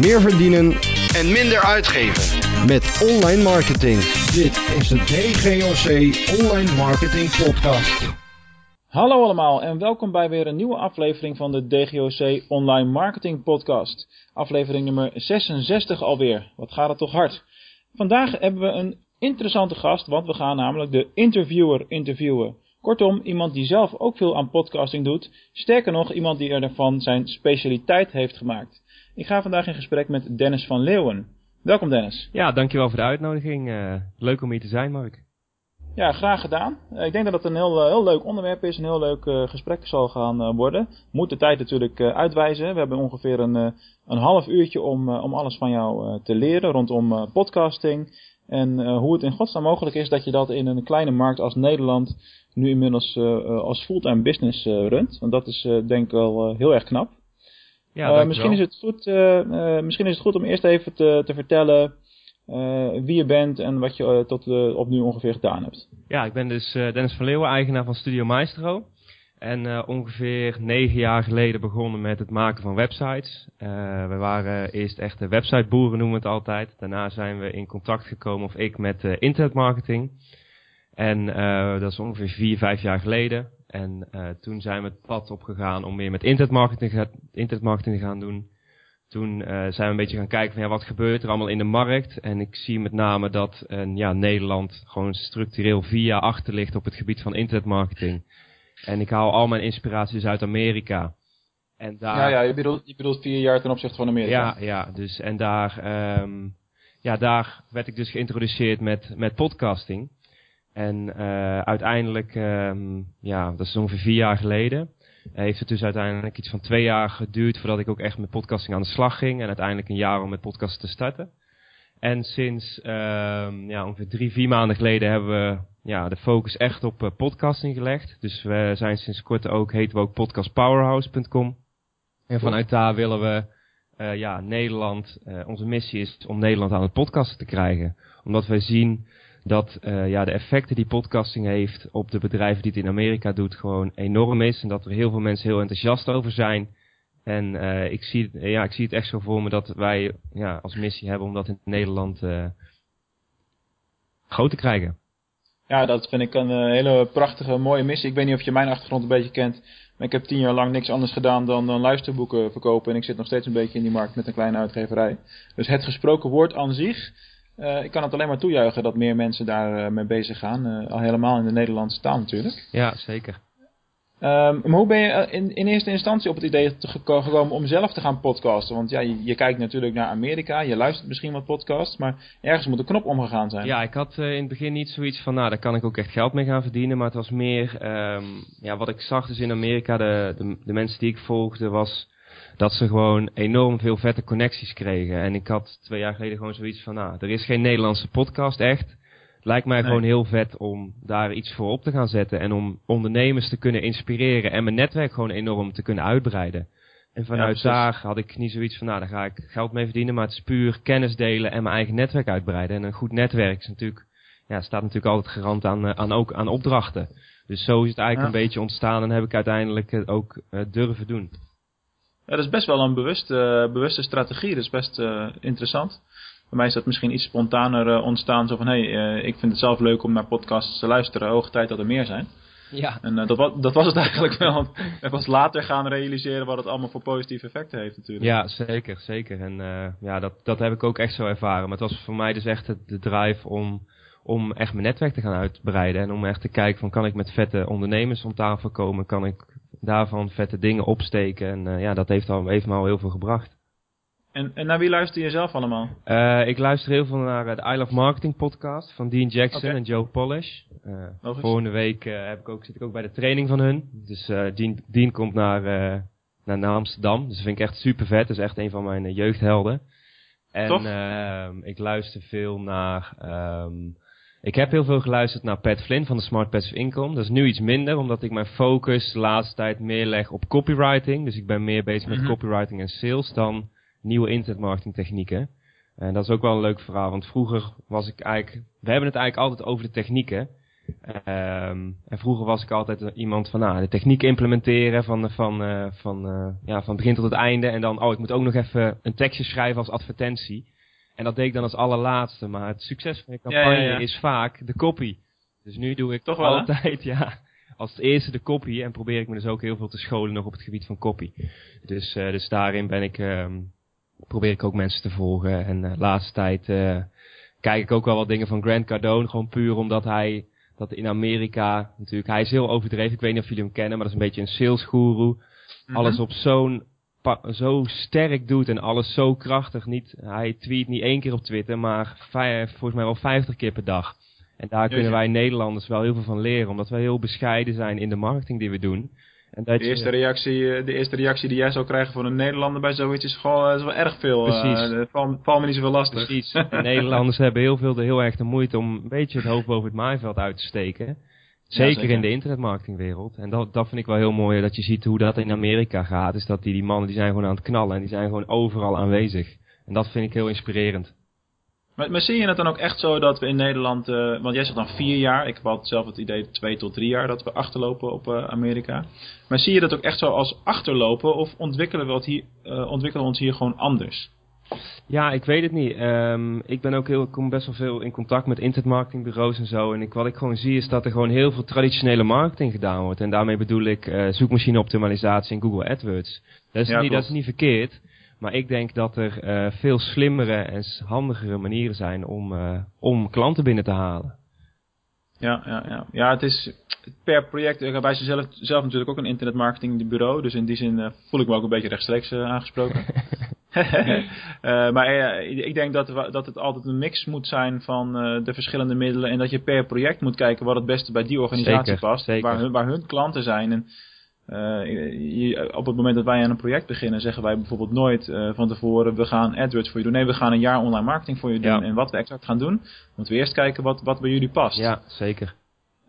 meer verdienen en minder uitgeven. met online marketing. Dit is de DGOC Online Marketing Podcast. Hallo allemaal en welkom bij weer een nieuwe aflevering van de DGOC Online Marketing Podcast. Aflevering nummer 66 alweer. Wat gaat het toch hard? Vandaag hebben we een interessante gast, want we gaan namelijk de interviewer interviewen. Kortom, iemand die zelf ook veel aan podcasting doet. Sterker nog, iemand die ervan zijn specialiteit heeft gemaakt. Ik ga vandaag in gesprek met Dennis van Leeuwen. Welkom Dennis. Ja, dankjewel voor de uitnodiging. Eh, leuk om hier te zijn, Mark. Ja, graag gedaan. Eh, ik denk dat het een heel, eh, heel leuk onderwerp is, een heel leuk gesprek zal gaan worden. Moet de tijd natuurlijk uitwijzen. We hebben ongeveer een, een half uurtje om, om alles van jou te leren rondom podcasting. En hoe het in godsnaam mogelijk is dat je dat in een kleine markt als Nederland nu inmiddels als fulltime business runt. Want dat is denk ik wel heel erg knap. Ja, Eh, misschien, is het goed, eh, eh, misschien is het goed om eerst even te, te vertellen wie je bent en wat je tot op nu ongeveer gedaan hebt. Ja, ik ben dus Dennis van Leeuwen, eigenaar van Studio Maestro. En ongeveer negen jaar geleden begonnen met het maken van websites. Eh, we waren eerst echte websiteboeren, noemen we het altijd. Daarna zijn we in contact gekomen, of ik, met internetmarketing. En dat is ongeveer vier, vijf jaar geleden. En eh, toen zijn we het pad opgegaan om meer met internetmarketing, internetmarketing te gaan doen. Toen eh, zijn we een beetje gaan kijken van ja, wat gebeurt er allemaal in de markt. En ik zie met name dat eh, ja, Nederland gewoon structureel jaar achter ligt op het gebied van internetmarketing. En ik haal al mijn inspiratie dus uit Amerika. En daar, Ja, ja je, bedoelt, je bedoelt vier jaar ten opzichte van Amerika. ja, ja, dus en daar, ehm, ja, daar werd ik dus geïntroduceerd met, met podcasting. En eh, uiteindelijk, ehm, ja, dat is ongeveer vier jaar geleden, heeft het dus uiteindelijk iets van twee jaar geduurd voordat ik ook echt met podcasting aan de slag ging. En uiteindelijk een jaar om met podcasten te starten. En sinds ehm, ja, ongeveer drie, vier maanden geleden hebben we ja, de focus echt op eh, podcasting gelegd. Dus we zijn sinds kort ook, heten we ook podcastpowerhouse.com. En vanuit daar willen we eh, ja, Nederland, eh, onze missie is om Nederland aan het podcasten te krijgen. Omdat wij zien dat eh, ja, de effecten die podcasting heeft op de bedrijven die het in Amerika doet gewoon enorm is. En dat er heel veel mensen heel enthousiast over zijn. En eh, ik, zie, het- ja, ik zie het echt zo voor me dat wij ja, als missie hebben om dat in Nederland eh, groot te krijgen. Ja, dat vind ik een eh, hele prachtige, mooie missie. Ik weet niet of je mijn achtergrond een beetje kent. Maar ik heb tien jaar lang niks anders gedaan dan, dan luisterboeken verkopen. En ik zit nog steeds een beetje in die markt met een kleine uitgeverij. Dus het gesproken woord aan zich. Eh, ik kan het alleen maar toejuichen dat meer mensen daar eh, mee bezig gaan. Eh, al helemaal in de Nederlandse taal natuurlijk. Ja, zeker. Ehm, maar hoe ben je in, in eerste instantie op het idee gekomen om zelf te gaan podcasten? Want ja, je, je kijkt natuurlijk naar Amerika, je luistert misschien wat podcasts, maar ergens moet een knop omgegaan zijn. Ja, ik had in het begin niet zoiets van, nou, daar kan ik ook echt geld mee gaan verdienen. Maar het was meer, ehm, ja, wat ik zag dus in Amerika, de, de, de mensen die ik volgde, was dat ze gewoon enorm veel vette connecties kregen. En ik had twee jaar geleden gewoon zoiets van, nou, er is geen Nederlandse podcast echt. Lijkt mij Nee. gewoon heel vet om daar iets voor op te gaan zetten. En om ondernemers te kunnen inspireren en mijn netwerk gewoon enorm te kunnen uitbreiden. En vanuit daar had ik niet zoiets van, nou, daar ga ik geld mee verdienen. Maar het is puur kennis delen en mijn eigen netwerk uitbreiden. En een goed netwerk is natuurlijk, ja, staat natuurlijk altijd garant aan, eh, aan, ook, aan opdrachten. Dus zo is het eigenlijk Ja. een beetje ontstaan en heb ik uiteindelijk ook eh, durven doen. Ja, dat is best wel een bewuste, bewuste strategie. Dat is best eh, interessant. Bij mij is dat misschien iets spontaner eh, ontstaan. Zo van, hé, hey, eh, ik vind het zelf leuk om naar podcasts te luisteren. Hoge tijd dat er meer zijn. Ja. En eh, dat, was, dat was het eigenlijk wel. Ik pas later gaan realiseren wat het allemaal voor positieve effecten heeft natuurlijk. Ja, zeker, zeker. En eh, ja, dat, dat heb ik ook echt zo ervaren. Maar het was voor mij dus echt het- de drive om, om echt mijn netwerk te gaan uitbreiden. En om echt te kijken van kan ik met vette ondernemers om tafel komen? Kan ik daarvan vette dingen opsteken? En eh, ja, dat heeft, al, heeft me al heel veel gebracht. En, en naar wie luister je zelf allemaal? Eh, ik luister heel veel naar de I Love Marketing podcast van Dean Jackson en Joe Polish. Eh, volgende week heb ik ook, zit ik ook bij de training van hun. Dus Dean, Dean komt naar, naar, naar Amsterdam. Dus dat vind ik echt super vet. Dat is echt een van mijn jeugdhelden. En ehm, ik luister veel naar... ehm, ik heb heel veel geluisterd naar Pat Flynn van de Smart Passive Income. Dat is nu iets minder, omdat ik mijn focus de laatste tijd meer leg op copywriting. Dus ik ben meer bezig met Mhm. copywriting en sales dan nieuwe internetmarketing technieken. En dat is ook wel een leuk verhaal, want vroeger was ik eigenlijk... We hebben het eigenlijk altijd over de technieken. Ehm, en vroeger was ik altijd iemand van nou, de techniek implementeren van, van, uh, van, uh, ja, van begin tot het einde. En dan, oh, ik moet ook nog even een tekstje schrijven als advertentie. En dat deed ik dan als allerlaatste. Maar het succes van je campagne ja, ja, ja. is vaak de copy. Dus nu doe ik Toch wel, altijd, ja, als het eerste de copy. En probeer ik me dus ook heel veel te scholen nog op het gebied van copy. Dus, uh, dus daarin ben ik, um, probeer ik ook mensen te volgen. En de laatste tijd kijk ik ook wel wat dingen van Grant Cardone. Gewoon puur omdat hij dat in Amerika natuurlijk, hij is heel overdreven. Ik weet niet of jullie hem kennen, maar dat is een beetje een salesguru. Mm -hmm. Alles op zo'n zo sterk doet en alles zo krachtig. Niet, hij tweet niet één keer op Twitter, maar volgens mij wel vijftig keer per dag. En daar kunnen wij Nederlanders wel heel veel van leren, omdat wij heel bescheiden zijn in de marketing die we doen. En dat de, eerste je, reactie, eh, de eerste reactie die jij zou krijgen van een Nederlander bij zoiets is gewoon is wel erg veel. Precies. Uh, val, val me niet zoveel lastig. Precies. De Nederlanders hebben heel veel de heel erg de moeite om een beetje het hoofd boven het maaiveld uit te steken. Zeker, ja, zeker, in de internetmarketingwereld. En dat, dat vind ik wel heel mooi, dat je ziet hoe dat in Amerika gaat. Is dat die, die mannen die zijn gewoon aan het knallen en die zijn gewoon overal aanwezig. En dat vind ik heel inspirerend. Maar, maar zie je het dan ook echt zo dat we in Nederland, uh, want jij zegt dan vier jaar, ik heb altijd zelf het idee twee tot drie jaar dat we achterlopen op uh, Amerika. Maar zie je dat ook echt zo als achterlopen of ontwikkelen we, het hier, uh, ontwikkelen we ons hier gewoon anders? Ja, ik weet het niet. Um, ik ben ook heel, ik kom best wel veel in contact met internetmarketingbureaus en zo. En ik, wat ik gewoon zie is dat er gewoon heel veel traditionele marketing gedaan wordt. En daarmee bedoel ik uh, zoekmachine optimalisatie en Google AdWords. Dat is, ja, niet, dat is niet verkeerd. Maar ik denk dat er uh, veel slimmere en handigere manieren zijn om, uh, om klanten binnen te halen. Ja, ja, ja. ja, het is per project. Wij zijn zelf, zelf natuurlijk ook een internetmarketingbureau. Dus in die zin voel ik me ook een beetje rechtstreeks aangesproken. maar ik denk dat, dat het altijd een mix moet zijn van de verschillende middelen. En dat je per project moet kijken wat het beste bij die organisatie zeker, past. Zeker. Waar, hun, waar hun klanten zijn. En op het moment dat wij aan een project beginnen, zeggen wij bijvoorbeeld nooit van tevoren: we gaan AdWords voor je doen. Nee, we gaan een jaar online marketing voor je doen. Ja. En wat we exact gaan doen, moeten we eerst kijken wat, wat bij jullie past. Ja, zeker.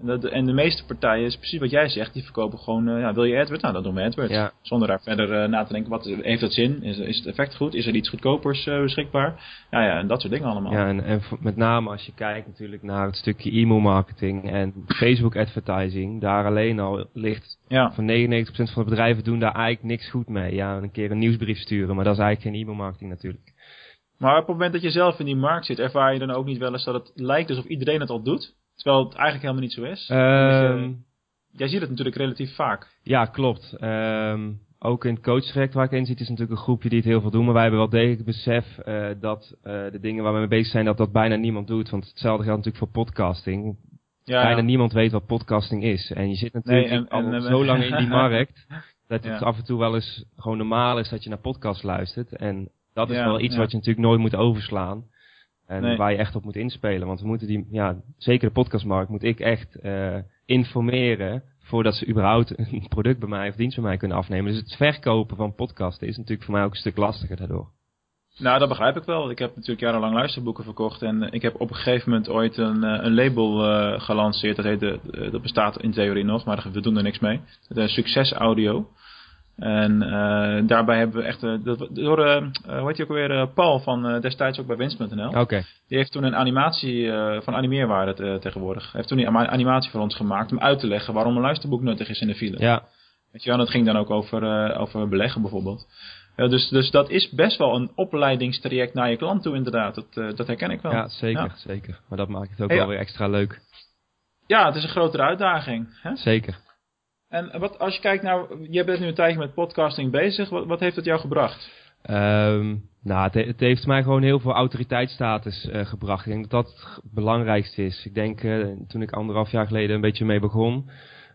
En, dat, en de meeste partijen, is precies wat jij zegt, die verkopen gewoon: uh, ja, wil je AdWords? Nou, dan doen we AdWords. Ja. Zonder daar verder na te denken: wat, heeft dat zin? Is, is het effect goed? Is er iets goedkopers beschikbaar? Ja, ja, en dat soort dingen allemaal. Ja, en, en met name als je kijkt natuurlijk naar het stukje e-mail marketing en Facebook advertising, daar alleen al ligt ja. van 99% van de bedrijven doen daar eigenlijk niks goed mee. Ja, een keer een nieuwsbrief sturen, maar dat is eigenlijk geen e-mail marketing natuurlijk. Maar op het moment dat je zelf in die markt zit, ervaar je dan ook niet wel eens dat het lijkt alsof iedereen het al doet? Terwijl het eigenlijk helemaal niet zo is. Um, je, jij ziet het natuurlijk relatief vaak. Ja, klopt. Um, ook in het coachtraject waar ik in zit is natuurlijk een groepje die het heel veel doen. Maar wij hebben wel degelijk het besef uh, dat uh, de dingen waar we mee bezig zijn, dat dat bijna niemand doet. Want hetzelfde geldt natuurlijk voor podcasting. Ja, bijna ja. niemand weet wat podcasting is. En je zit natuurlijk Nee, en- al en- en- zo lang in die markt, dat het Ja. af en toe wel eens gewoon normaal is dat je naar podcast luistert. En dat is wel iets wat je natuurlijk nooit moet overslaan. En Nee. waar je echt op moet inspelen. Want we moeten die, ja, zeker de podcastmarkt moet ik echt eh informeren voordat ze überhaupt een product bij mij of dienst bij mij kunnen afnemen. Dus het verkopen van podcasten is natuurlijk voor mij ook een stuk lastiger daardoor. Nou, dat begrijp ik wel. Ik heb natuurlijk jarenlang luisterboeken verkocht. En ik heb op een gegeven moment ooit een, eh, een label eh, gelanceerd. Dat, heet de, dat bestaat in theorie nog, maar we doen er niks mee. De Succes Audio. En eh, daarbij hebben we echt... dat, door, eh, hoe heet ook alweer? eh, Paul van eh, destijds ook bij Winst.nl. Oké. Die heeft toen een animatie van animeerwaarde tegenwoordig. Hij heeft toen die ama- animatie voor ons gemaakt om uit te leggen waarom een luisterboek nuttig is in de file. Ja, Weet je wel, dat ging dan ook over, over beleggen bijvoorbeeld. Dus, dus dat is best wel een opleidingstraject naar je klant toe inderdaad. Dat, dat herken ik wel. ja zeker, Ja. zeker. Maar dat maakt het ook Hey, wel weer extra leuk. Ja, het is een grotere uitdaging. Hè? Zeker. En wat, als je kijkt naar, je bent nu een tijdje met podcasting bezig. Wat, wat heeft het jou gebracht? Ehm nou, het, he- het heeft mij gewoon heel veel autoriteitsstatus eh, gebracht. Ik denk dat dat het belangrijkste is. Ik denk, eh, toen ik anderhalf jaar geleden een beetje mee begon,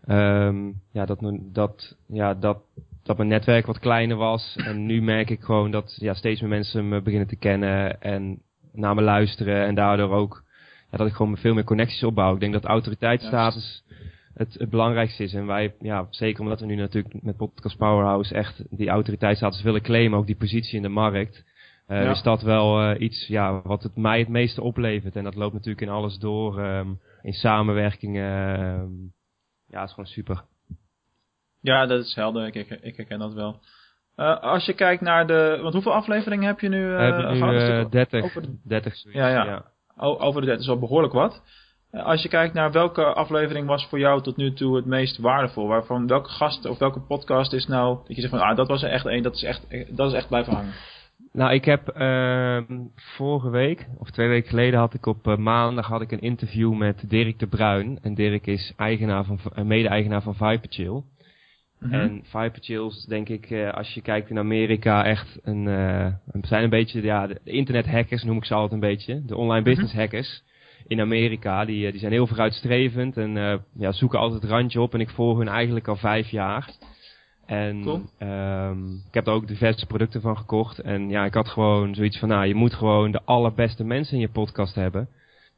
ehm, ja, dat, dat, ja, dat, dat mijn netwerk wat kleiner was. En nu merk ik gewoon dat ja, steeds meer mensen me beginnen te kennen en naar me luisteren. En daardoor ook ja, dat ik gewoon veel meer connecties opbouw. Ik denk dat autoriteitsstatus het, het belangrijkste is. En wij, ja, zeker omdat we nu natuurlijk met Podcast Powerhouse echt die autoriteitsstatus willen claimen, ook die positie in de markt, eh, Ja. is dat wel eh, iets ja, wat het mij het meeste oplevert. En dat loopt natuurlijk in alles door, ehm, in samenwerkingen. ehm, ja, het is gewoon super. Ja, dat is helder. Ik, ik, ik herken dat wel. Eh, als je kijkt naar de... Want hoeveel afleveringen heb je nu, hebben nu gehad? Is eh, het 30, over de- 30 zoiets, Ja, ja. ja. o- over de 30 is al behoorlijk wat. Als je kijkt naar welke aflevering was voor jou tot nu toe het meest waardevol? Waarvan welke gast of welke podcast is nou dat je zegt van ah, dat was er echt één, dat is echt, dat is echt blijven hangen? Nou, ik heb uh, vorige week, of twee weken geleden, had ik op uh, maandag had ik een interview met Dirk de Bruin. En Dirk is eigenaar van, uh, mede-eigenaar van Viperchill. Mm -hmm. En Viperchill is denk ik, uh, als je kijkt in Amerika, echt een, zijn een beetje, ja, de internet hackers noem ik ze altijd een beetje. De online business mm -hmm. In Amerika, die, die zijn heel vooruitstrevend en ja, zoeken altijd het randje op. En ik volg hun eigenlijk al vijf jaar. En cool. um, ik heb er ook diverse producten van gekocht. En ja, ik had gewoon zoiets van, nou, je moet gewoon de allerbeste mensen in je podcast hebben.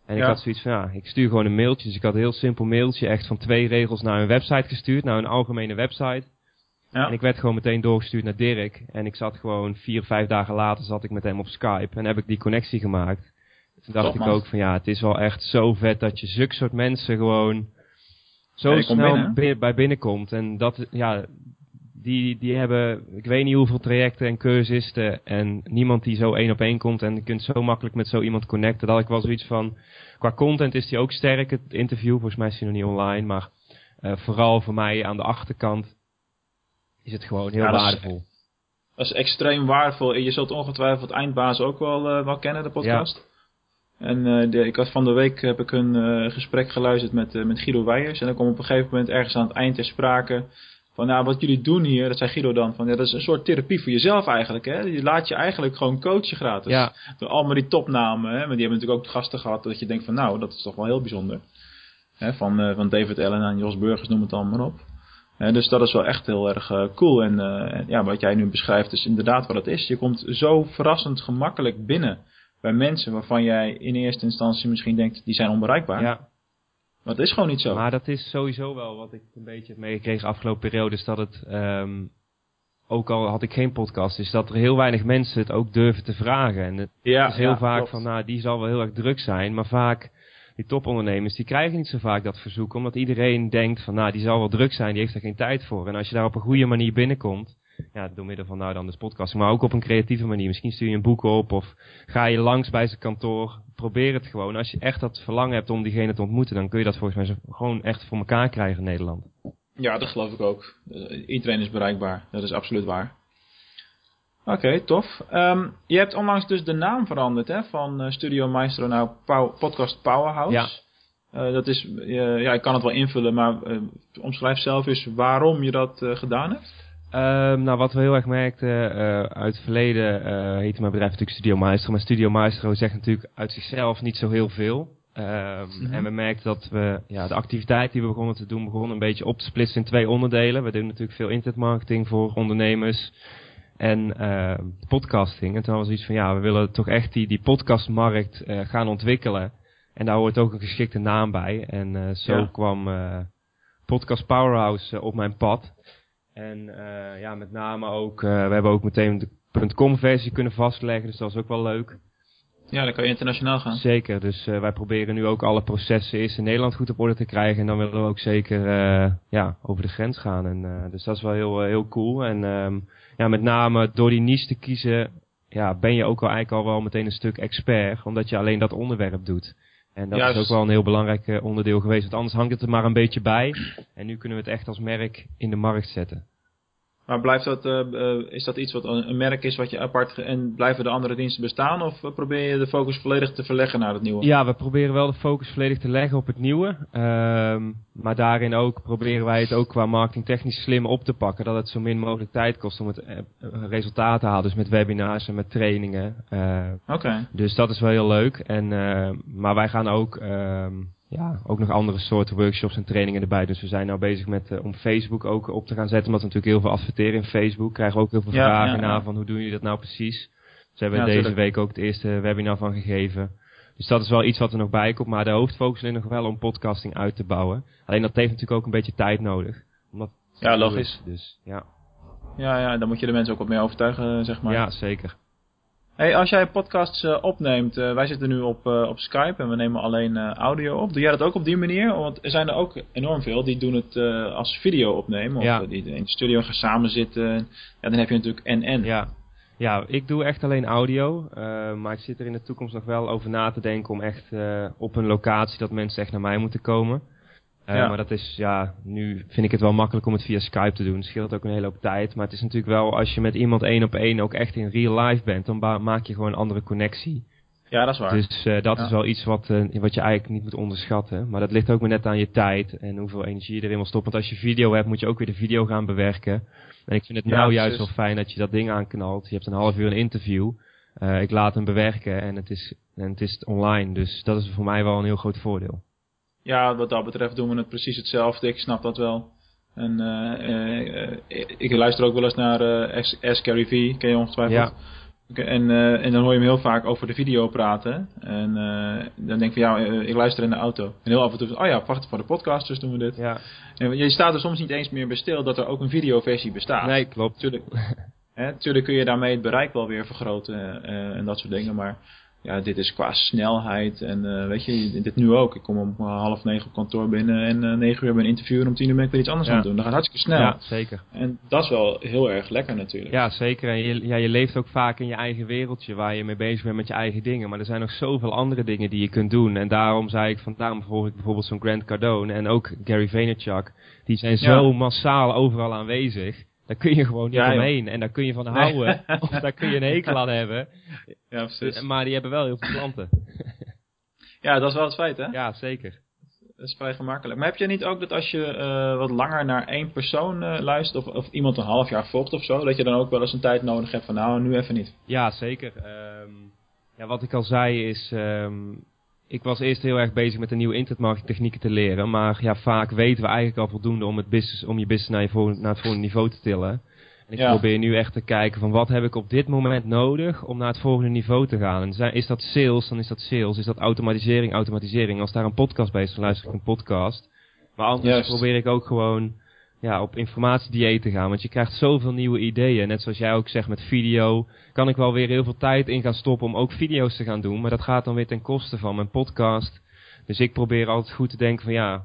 En ik had zoiets van, ja, ik stuur gewoon een mailtje. Dus ik had een heel simpel mailtje, echt van twee regels naar een website gestuurd, naar een algemene website. Ja. En ik werd gewoon meteen doorgestuurd naar Dirk. En ik zat gewoon vier, vijf dagen later zat ik met hem op Skype. En heb ik die connectie gemaakt. Toen dacht Top, ik ook van, ja, het is wel echt zo vet dat je zulke soort mensen gewoon zo Ja, snel binnen, bij binnenkomt. En dat, ja, die, die hebben, ik weet niet hoeveel trajecten en cursisten. En niemand die zo één op één komt. En je kunt zo makkelijk met zo iemand connecten. Dat had ik wel zoiets van, qua content is die ook sterk, het interview. Volgens mij is die nog niet online. Maar eh, vooral voor mij aan de achterkant is het gewoon heel Ja, dat is- waardevol. Dat is extreem waardevol. En je zult ongetwijfeld Eindbaas ook wel, eh, wel kennen, de podcast. En eh, de, ik had van de week heb ik een eh, gesprek geluisterd met, eh, met Guido Weijers. En dan kwam op een gegeven moment ergens aan het eind ter sprake van nou, wat jullie doen hier, dat zei Guido dan, van ja, dat is een soort therapie voor jezelf eigenlijk. Hè? Je laat je eigenlijk gewoon coachen gratis. Ja. Door allemaal die topnamen, hè? maar die hebben natuurlijk ook gasten gehad dat je denkt van nou, dat is toch wel heel bijzonder. Hè? Van, van David Allen en Jos Burgers, noem het allemaal maar op. Dus dat is wel echt heel erg cool. En ja, wat jij nu beschrijft is inderdaad wat het is. Je komt zo verrassend gemakkelijk binnen bij mensen waarvan jij in eerste instantie misschien denkt, die zijn onbereikbaar. Ja, Maar dat is gewoon niet zo. maar dat is sowieso wel wat ik een beetje heb meegekregen afgelopen periode. Is dat het, ehm, ook al had ik geen podcast, is dat er heel weinig mensen het ook durven te vragen. En het ja, is heel ja, vaak klopt. van, nou, die zal wel heel erg druk zijn. Maar vaak, die topondernemers, die krijgen niet zo vaak dat verzoek. Omdat iedereen denkt van, nou, die zal wel druk zijn, die heeft er geen tijd voor. En als je daar op een goede manier binnenkomt, ja, door middel van nou dan de podcast, maar ook op een creatieve manier. Misschien stuur je een boek op of ga je langs bij zijn kantoor. Probeer het gewoon. Als je echt dat verlangen hebt om diegene te ontmoeten, dan kun je dat volgens mij gewoon echt voor elkaar krijgen in Nederland. Ja, dat geloof ik ook. Eh, iedereen is bereikbaar. Dat is absoluut waar. Oké, tof. Ehm, je hebt onlangs dus de naam veranderd hè, van eh, Studio Maestro naar Pow- Podcast Powerhouse. Ja. Eh, dat is, ja, ik kan het wel invullen, maar omschrijf zelf eens waarom je dat gedaan hebt. Ehm, nou, wat we heel erg merkten eh, uit het verleden, eh heette mijn bedrijf natuurlijk Studio Maestro. Maar Studio Maestro zegt natuurlijk uit zichzelf niet zo heel veel. Ehm, Mhm. En we merkten dat we ja, de activiteit die we begonnen te doen, begonnen een beetje op te splitsen in twee onderdelen. We doen natuurlijk veel internetmarketing voor ondernemers en ehm, podcasting. En toen was zoiets van, ja, we willen toch echt die, die podcastmarkt eh, gaan ontwikkelen. En daar hoort ook een geschikte naam bij. En zo Ja. kwam Podcast Powerhouse op mijn pad. En eh, ja, met name ook, eh, we hebben ook meteen de .com versie kunnen vastleggen, dus dat is ook wel leuk. Ja, dan kan je internationaal gaan. Zeker, dus eh, wij proberen nu ook alle processen eerst in Nederland goed op orde te krijgen. En dan willen we ook zeker ja, over de grens gaan. En, dus dat is wel heel, heel cool. En ehm, ja, met name door die niche te kiezen, ja, ben je ook wel eigenlijk al wel meteen een stuk expert. Omdat je alleen dat onderwerp doet. En dat Juist. is ook wel een heel belangrijk eh, onderdeel geweest. Want anders hangt het er maar een beetje bij. En nu kunnen we het echt als merk in de markt zetten. Maar blijft dat, eh, eh, is dat iets wat een, merk is wat je apart... en blijven de andere diensten bestaan? Of eh, probeer je de focus volledig te verleggen naar het nieuwe? Ja, we proberen wel de focus volledig te leggen op het nieuwe. Ehm, maar daarin ook proberen wij het ook qua marketingtechnisch slim op te pakken. Dat het zo min mogelijk tijd kost om het resultaat te halen. Dus met webinars en met trainingen. Oké. dus dat is wel heel leuk. En, maar wij gaan ook, ehm, ja, ook nog andere soorten workshops en trainingen erbij. Dus we zijn nou bezig met eh, om Facebook ook op te gaan zetten. Omdat we natuurlijk heel veel adverteren in Facebook. Krijgen we ook heel veel Ja, vragen ja, ja. naar van hoe doen jullie dat nou precies. Dus hebben we deze tuurlijk. week ook het eerste webinar van gegeven. Dus dat is wel iets wat er nog bij komt. Maar de hoofdfocus ligt nog wel om podcasting uit te bouwen. Alleen dat heeft natuurlijk ook een beetje tijd nodig. Omdat Ja, logisch. is. Dus ja, Ja, ja, dan moet je de mensen ook wat meer overtuigen, zeg maar. ja zeker. Hey, als jij podcasts eh, opneemt, eh, wij zitten nu op, eh, op Skype en we nemen alleen audio op. Doe jij dat ook op die manier? Want er zijn er ook enorm veel die doen het als video opnemen. Of Ja. die in de studio gaan samen zitten. Ja, dan heb je natuurlijk en-en. Ja. Ja, ik doe echt alleen audio. Maar ik zit er in de toekomst nog wel over na te denken om echt op een locatie dat mensen echt naar mij moeten komen. Uh, ja. Maar dat is, ja, nu vind ik het wel makkelijk om het via Skype te doen. Het scheelt ook een hele hoop tijd. Maar het is natuurlijk wel, als je met iemand één op één ook echt in real life bent, dan maak je gewoon een andere connectie. Ja, dat is waar. Dus uh, dat ja. is wel iets wat, uh, wat je eigenlijk niet moet onderschatten. Maar dat ligt ook maar net aan je tijd en hoeveel energie je erin wil stoppen. Want als je video hebt, moet je ook weer de video gaan bewerken. En ik vind het ja, nou juist wel fijn dat je dat ding aanknalt. Je hebt een half uur een interview. Uh, ik laat hem bewerken en het, is, en het is online. Dus dat is voor mij wel een heel groot voordeel. Ja, wat dat betreft doen we het precies hetzelfde. Ik snap dat wel. En ik luister ook wel eens naar Ask Gary V, ken je ongetwijfeld. Ja. En, en dan hoor je hem heel vaak over de video praten. En dan denk ik van ja, ik luister in de auto. En heel af en toe, oh ja, wacht voor de podcast, dus doen we dit. Ja. En je staat er soms niet eens meer bij stil dat er ook een videoversie bestaat. Nee, klopt. Tuurlijk, hè, tuurlijk kun je daarmee het bereik wel weer vergroten en dat soort dingen. Maar ja, dit is qua snelheid. En uh, weet je, dit nu ook. Ik kom om half negen op kantoor binnen en uh, negen uur hebben een interview en om tien uur ben ik weer iets anders ja. aan het doen. Dat gaat hartstikke snel. Ja, zeker. En dat is wel heel erg lekker natuurlijk. Ja, zeker. En je, ja, je leeft ook vaak in je eigen wereldje waar je mee bezig bent met je eigen dingen. Maar er zijn nog zoveel andere dingen die je kunt doen. En daarom zei ik van, daarom volg ik bijvoorbeeld zo'n Grant Cardone en ook Gary Vaynerchuk. Die zijn zo massaal overal aanwezig. Daar kun je gewoon niet ja, omheen. En daar kun je van houden. of daar kun je een hekel aan hebben. Ja, precies. Maar die hebben wel heel veel klanten. ja, dat is wel het feit, hè? Ja, zeker. Dat is vrij gemakkelijk. Maar heb je niet ook dat als je uh, wat langer naar één persoon uh, luistert, of, of, iemand een half jaar volgt of zo, dat je dan ook wel eens een tijd nodig hebt van nou, nu even niet? Ja, zeker. Um, ja, wat ik al zei is, um, ik was eerst heel erg bezig met de nieuwe internetmarketing technieken te leren. Maar ja, vaak weten we eigenlijk al voldoende om, het business, om je business naar, je volgende, naar het volgende niveau te tillen. En ik ja. probeer nu echt te kijken van wat heb ik op dit moment nodig om naar het volgende niveau te gaan. En is dat sales, dan is dat sales. Is dat automatisering, automatisering. Als daar een podcast bij is, dan luister ik een podcast. Maar anders Juist. probeer ik ook gewoon ja, op informatiedieet te gaan. Want je krijgt zoveel nieuwe ideeën. Net zoals jij ook zegt met video. Kan ik wel weer heel veel tijd in gaan stoppen om ook video's te gaan doen. Maar dat gaat dan weer ten koste van mijn podcast. Dus ik probeer altijd goed te denken van ja,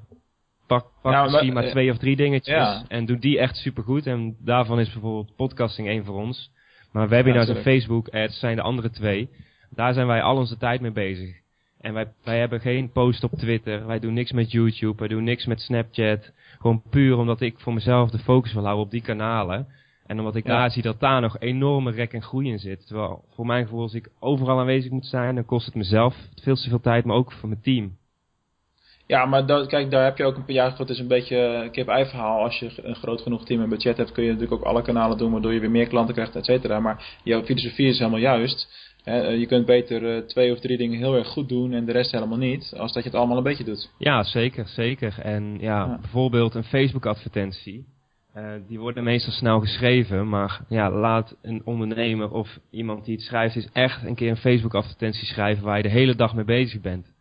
pak, pak nou, misschien maar, maar twee of drie dingetjes. Ja. En doe die echt supergoed. En daarvan is bijvoorbeeld podcasting één voor ons. Maar webinars ja, en Facebook ads zijn de andere twee. Daar zijn wij al onze tijd mee bezig. En wij, wij hebben geen post op Twitter. Wij doen niks met YouTube. Wij doen niks met Snapchat. Gewoon puur omdat ik voor mezelf de focus wil houden op die kanalen. En omdat ik ja. daar zie dat daar nog enorme rek en groei in zit. Terwijl voor mijn gevoel als ik overal aanwezig moet zijn, dan kost het mezelf veel te veel tijd, maar ook voor mijn team. Ja, maar dat, kijk, daar heb je ook een paar jaar. Het is een beetje een kip-ei verhaal. Als je een groot genoeg team en budget hebt, kun je natuurlijk ook alle kanalen doen, waardoor je weer meer klanten krijgt, et cetera. Maar jouw filosofie is helemaal juist. Eh, je kunt beter uh, twee of drie dingen heel erg goed doen en de rest helemaal niet, als dat je het allemaal een beetje doet. Ja, zeker, zeker. En ja, ja. bijvoorbeeld een Facebook advertentie. Uh, die worden meestal snel geschreven, maar ja, laat een ondernemer of iemand die het schrijft, is echt een keer een Facebook advertentie schrijven waar je de hele dag mee bezig bent.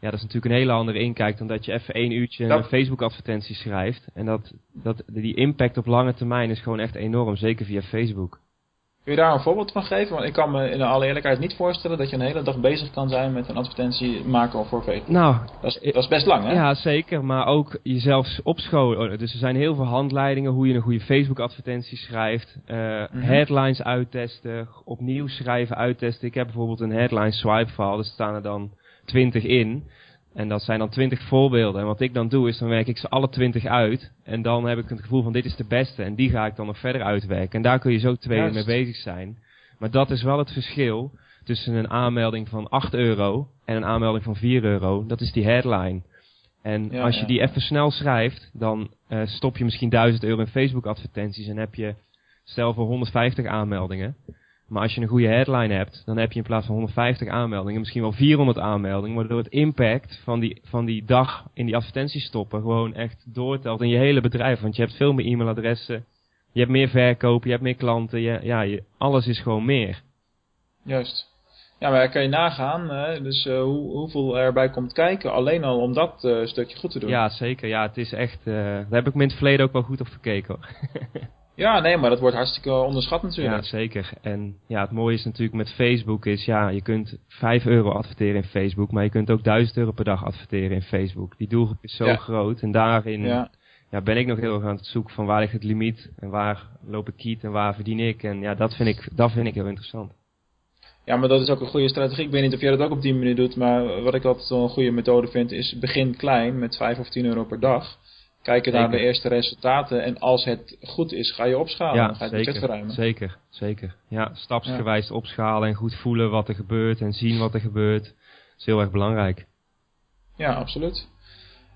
Ja, dat is natuurlijk een hele andere inkijk dan dat je even één uurtje dat... een Facebook advertentie schrijft. En dat, dat, die impact op lange termijn is gewoon echt enorm, zeker via Facebook. Kun je daar een voorbeeld van geven? Want ik kan me in alle eerlijkheid niet voorstellen dat je een hele dag bezig kan zijn met een advertentie maken voor Facebook. Nou, dat is, dat is best lang hè? Ja, zeker. Maar ook jezelf opscholen. Dus er zijn heel veel handleidingen hoe je een goede Facebook advertentie schrijft. Uh, mm -hmm. Headlines uittesten, opnieuw schrijven, uittesten. Ik heb bijvoorbeeld een headline swipe file, daar staan er dan 20 in. En dat zijn dan twintig voorbeelden. En wat ik dan doe is, dan werk ik ze alle twintig uit. En dan heb ik het gevoel van dit is de beste. En die ga ik dan nog verder uitwerken. En daar kun je zo twee uur mee bezig zijn. Maar dat is wel het verschil tussen een aanmelding van 8 euro en een aanmelding van 4 euro. Dat is die headline. En ja, als je ja. die even snel schrijft, dan uh, stop je misschien 1000 euro in Facebook advertenties en heb je stel voor 150 aanmeldingen. Maar als je een goede headline hebt, dan heb je in plaats van 150 aanmeldingen misschien wel 400 aanmeldingen. Waardoor het impact van die, van die dag in die advertenties stoppen gewoon echt doortelt in je hele bedrijf. Want je hebt veel meer e-mailadressen, je hebt meer verkoop, je hebt meer klanten, je, ja, je, alles is gewoon meer. Juist. Ja, maar kan je nagaan, hè? dus uh, hoe, hoeveel erbij komt kijken, alleen al om dat uh, stukje goed te doen. Ja, zeker. Ja, het is echt, uh, daar heb ik me in het verleden ook wel goed op gekeken hoor. Ja, nee, maar dat wordt hartstikke onderschat natuurlijk. Ja, zeker. En ja, het mooie is natuurlijk met Facebook is, ja, je kunt 5 euro adverteren in Facebook, maar je kunt ook 1000 euro per dag adverteren in Facebook. Die doelgroep is zo ja. groot en daarin, ja. ja, ben ik nog heel erg aan het zoeken van waar ligt het limiet en waar loop ik kiet en waar verdien ik. En ja, dat vind ik, dat vind ik heel interessant. Ja, maar dat is ook een goede strategie. Ik weet niet of jij dat ook op die manier doet, maar wat ik altijd wel een goede methode vind is begin klein met 5 of 10 euro per dag. Kijken naar de eerste resultaten en als het goed is, ga je opschalen. Ja, dan ga je zeker, budget verruimen. zeker, zeker. Ja, stapsgewijs opschalen en goed voelen wat er gebeurt en zien wat er gebeurt. Dat is heel erg belangrijk. Ja, absoluut.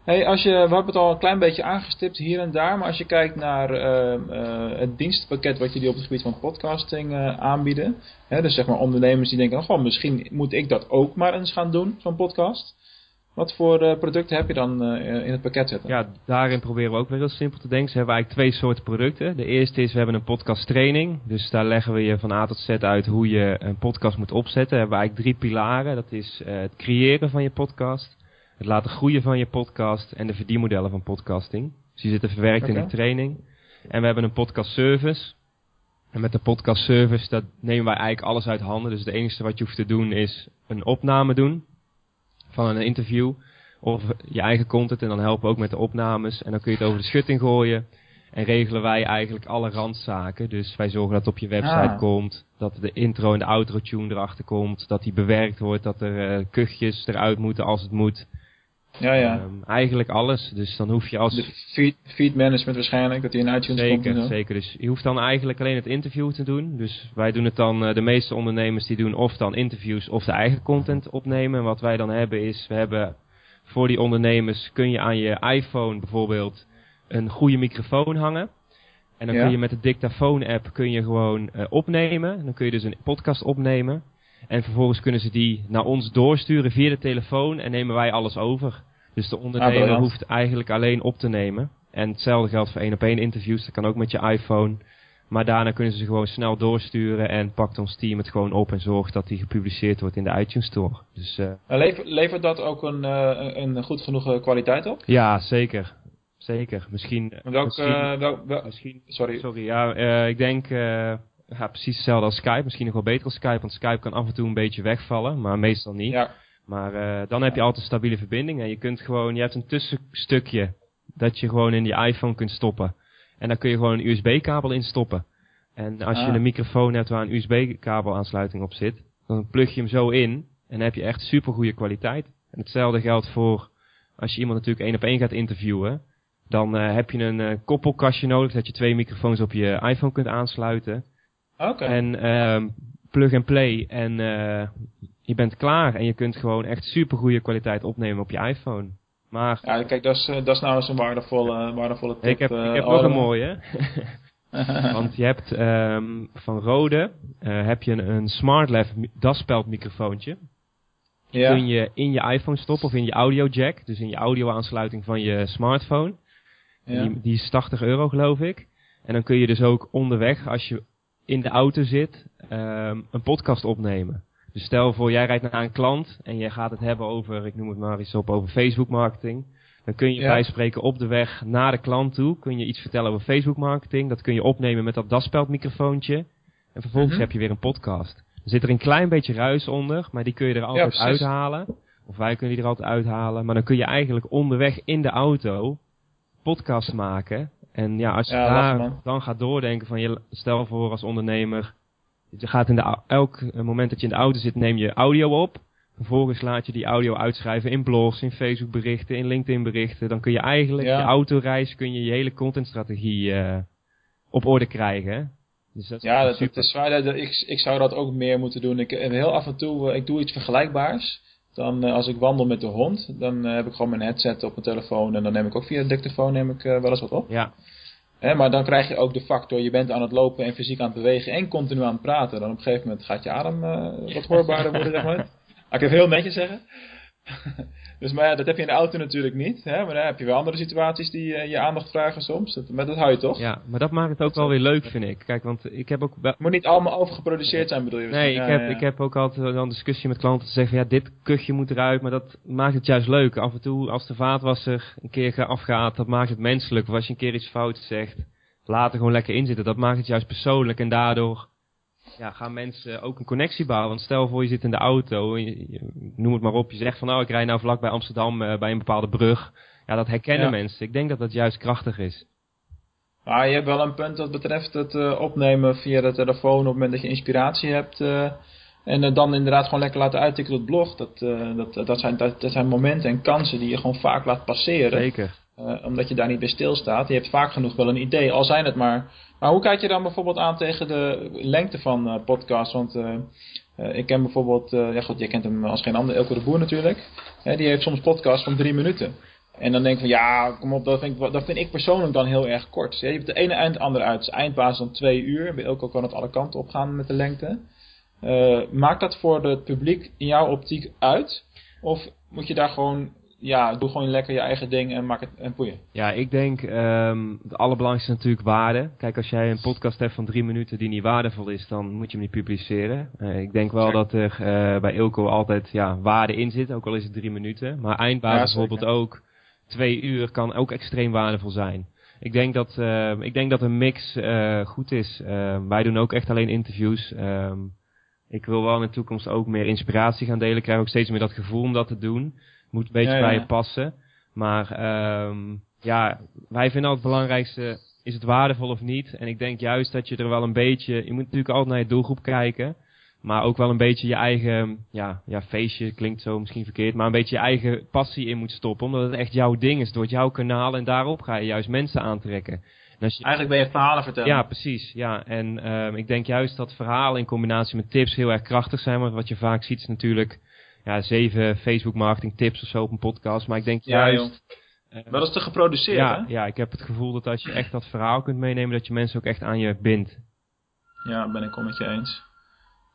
Hey, als je, we hebben het al een klein beetje aangestipt hier en daar, maar als je kijkt naar uh, uh, het dienstpakket wat jullie op het gebied van podcasting uh, aanbieden, hè, dus zeg maar ondernemers die denken, oh, misschien moet ik dat ook maar eens gaan doen, zo'n podcast. Wat voor producten heb je dan in het pakket zitten? Ja, daarin proberen we ook weer heel simpel te denken. Ze hebben eigenlijk twee soorten producten. De eerste is, we hebben een podcast training. Dus daar leggen we je van A tot Z uit hoe je een podcast moet opzetten. We hebben eigenlijk drie pilaren. Dat is het creëren van je podcast het laten groeien van je podcast en de verdienmodellen van podcasting. Dus die zitten verwerkt in die training. En we hebben een podcast service. En met de podcast service, dat nemen wij eigenlijk alles uit handen. Dus het enige wat je hoeft te doen is een opname doen van een interview. Of je eigen content en dan helpen we ook met de opnames. En dan kun je het over de schutting gooien. En regelen wij eigenlijk alle randzaken. Dus wij zorgen dat het op je website ah. komt. Dat de intro en de outro tune erachter komt. Dat die bewerkt wordt. Dat er uh, kuchjes eruit moeten als het moet. Ja, ja. Um, eigenlijk alles. Dus dan hoef je als... De feed, feed management waarschijnlijk, dat die in iTunes zeker, komt. Zeker, Dus je hoeft dan eigenlijk alleen het interview te doen. Dus wij doen het dan, uh, de meeste ondernemers die doen of dan interviews of de eigen content opnemen. En wat wij dan hebben is, we hebben voor die ondernemers kun je aan je iPhone bijvoorbeeld een goede microfoon hangen. En dan kun je met de dictafoon app kun je gewoon uh, opnemen. Dan kun je dus een podcast opnemen. En vervolgens kunnen ze die naar ons doorsturen via de telefoon en nemen wij alles over. Dus de ondernemer ah, hoeft eigenlijk alleen op te nemen. En hetzelfde geldt voor één op één interviews. Dat kan ook met je iPhone. Maar daarna kunnen ze ze gewoon snel doorsturen en pakt ons team het gewoon op en zorgt dat die gepubliceerd wordt in de iTunes Store. Dus, uh, levert, levert dat ook een, uh, een goed genoeg kwaliteit op? Ja, zeker. Zeker. Misschien. Welk, misschien, uh, wel, wel, misschien sorry. Sorry, ja, ik denk ja, precies hetzelfde als Skype. Misschien nog wel beter als Skype, want Skype kan af en toe een beetje wegvallen, maar meestal niet. Ja. Maar uh, dan heb je altijd een stabiele verbinding en je kunt gewoon, je hebt een tussenstukje dat je gewoon in je iPhone kunt stoppen. En dan kun je gewoon een USB-kabel instoppen. En als je Ah. een microfoon hebt waar een USB-kabel aansluiting op zit, dan plug je hem zo in en dan heb je echt super goede kwaliteit. En hetzelfde geldt voor als je iemand natuurlijk één op één gaat interviewen. Dan uh, heb je een uh, koppelkastje nodig dat je twee microfoons op je iPhone kunt aansluiten. Oké. En uh, plug and play en uh, je bent klaar. En je kunt gewoon echt super goede kwaliteit opnemen op je iPhone. Maar, ja, kijk, dat is, dat is nou eens een waardevolle, waardevolle tip. ik heb, ik heb nog een mooie. Want je hebt um, van Rode uh, heb je een, een SmartLav daspeld microfoontje. Die ja. kun je in je iPhone stoppen of in je audio jack. Dus in je audio aansluiting van je smartphone. Ja. Die, die is 80 euro geloof ik. En dan kun je dus ook onderweg, als je in de auto zit, um, een podcast opnemen. Dus stel voor, jij rijdt naar een klant en je gaat het hebben over, ik noem het maar eens op, over Facebook marketing. Dan kun je Ja. bij spreken op de weg naar de klant toe, kun je iets vertellen over Facebook marketing. Dat kun je opnemen met dat daspeld microfoontje. En vervolgens Mhm. heb je weer een podcast. Er zit er een klein beetje ruis onder, maar die kun je er altijd uithalen. Of wij kunnen die er altijd uithalen. Maar dan kun je eigenlijk onderweg in de auto podcast maken. En ja, als je Ja, daar dan gaat doordenken van je stel voor als ondernemer, je gaat in de, elk eh, moment dat je in de auto zit, neem je audio op. Vervolgens laat je die audio uitschrijven in blogs, in Facebook berichten, in LinkedIn berichten. Dan kun je eigenlijk Ja. je autoreis, kun je je hele contentstrategie eh op orde krijgen. Dus dat Ja, dat, super. is waar. Ik, ik zou dat ook meer moeten doen. Ik, en heel af en toe, eh, ik doe iets vergelijkbaars. Dan eh, als ik wandel met de hond, dan eh, heb ik gewoon mijn headset op mijn telefoon. En dan neem ik ook via de dictafoon neem ik, eh, wel eens wat op. Ja, Hè, maar dan krijg je ook de factor, je bent aan het lopen en fysiek aan het bewegen en continu aan het praten. Dan op een gegeven moment gaat je adem wat hoorbaarder worden, zeg maar. Laat ik even heel netjes zeggen. dus maar ja, dat heb je in de auto natuurlijk niet. Hè? Maar dan heb je wel andere situaties die eh, je aandacht vragen soms. Dat, maar dat hou je toch? ja, maar dat maakt het ook wel weer leuk, vind ik. Kijk, want ik heb ook moet niet allemaal overgeproduceerd zijn, bedoel je? Nee, ik, heb, ja, ik heb ook altijd een discussie met klanten te zeggen van ja, dit kuchje moet eruit, maar dat maakt het juist leuk. Af en toe, als de vaatwasser een keer ga- afgaat, dat maakt het menselijk. Of als je een keer iets fout zegt, laat er gewoon lekker in zitten. Dat maakt het juist persoonlijk en daardoor ja, gaan mensen ook een connectie bouwen. Want stel voor je zit in de auto, en je- je- noem het maar op, je zegt van nou ik rij nou vlak bij Amsterdam eh, bij een bepaalde brug. ja, dat herkennen Ja. mensen. Ik denk dat dat juist krachtig is. Maar je hebt wel een punt wat betreft het eh, opnemen via de telefoon op het moment dat je inspiratie hebt. eh, en dan inderdaad gewoon lekker laten uittikken op het blog. Dat, dat, dat, zijn, dat, dat zijn momenten en kansen die je gewoon vaak laat passeren. Zeker. Eh, omdat je daar niet bij stilstaat. Je hebt vaak genoeg wel een idee, al zijn het maar. Maar hoe kijk je dan bijvoorbeeld aan tegen de lengte van eh podcasts? Want eh, ik ken bijvoorbeeld, ja goed, je kent hem als geen ander, Elke de Boer natuurlijk. Die heeft soms podcasts van drie minuten. En dan denk ik van ja, kom op, dat vind ik, dat vind ik persoonlijk dan heel erg kort. Je hebt de ene eind, de andere uit. Eindbasis dan twee uur. Bij Elko kan het alle kanten op gaan met de lengte. Maakt dat voor het publiek in jouw optiek uit? Of moet je daar gewoon, ja, doe gewoon lekker je eigen ding en maak het en boeien? Ja, ik denk ehm het allerbelangrijkste is natuurlijk waarde. Kijk, als jij een podcast hebt van drie minuten die niet waardevol is, dan moet je hem niet publiceren. Eh, ik denk wel Zeker. dat er eh, bij Ilko altijd ja, waarde in zit, ook al is het drie minuten. Maar Ja, zeker. bijvoorbeeld ook twee uur kan ook extreem waardevol zijn. Ik denk dat, eh, ik denk dat een mix eh, goed is. Eh, wij doen ook echt alleen interviews. Ehm, ik wil wel in de toekomst ook meer inspiratie gaan delen. Ik krijg ook steeds meer dat gevoel om dat te doen. Moet een beetje Ja, ja, bij je passen. Maar ehm, ja, wij vinden altijd het belangrijkste, is het waardevol of niet? En ik denk juist dat je er wel een beetje, je moet natuurlijk altijd naar je doelgroep kijken. Maar ook wel een beetje je eigen, ja, ja, feestje klinkt zo misschien verkeerd. Maar een beetje je eigen passie in moet stoppen. Omdat het echt jouw ding is. Door het jouw kanaal. En daarop ga je juist mensen aantrekken. Je, Eigenlijk ben je verhalen vertellen. ja, precies. Ja. En ehm, ik denk juist dat verhalen in combinatie met tips heel erg krachtig zijn. Want wat je vaak ziet is natuurlijk ja, zeven Facebook marketing tips of zo op een podcast. Maar ik denk Ja, juist... eh, Maar dat is te geproduceerd, ja, hè? ja, ik heb het gevoel dat als je echt dat verhaal kunt meenemen, dat je mensen ook echt aan je bindt. Ja, ben ik wel met je eens.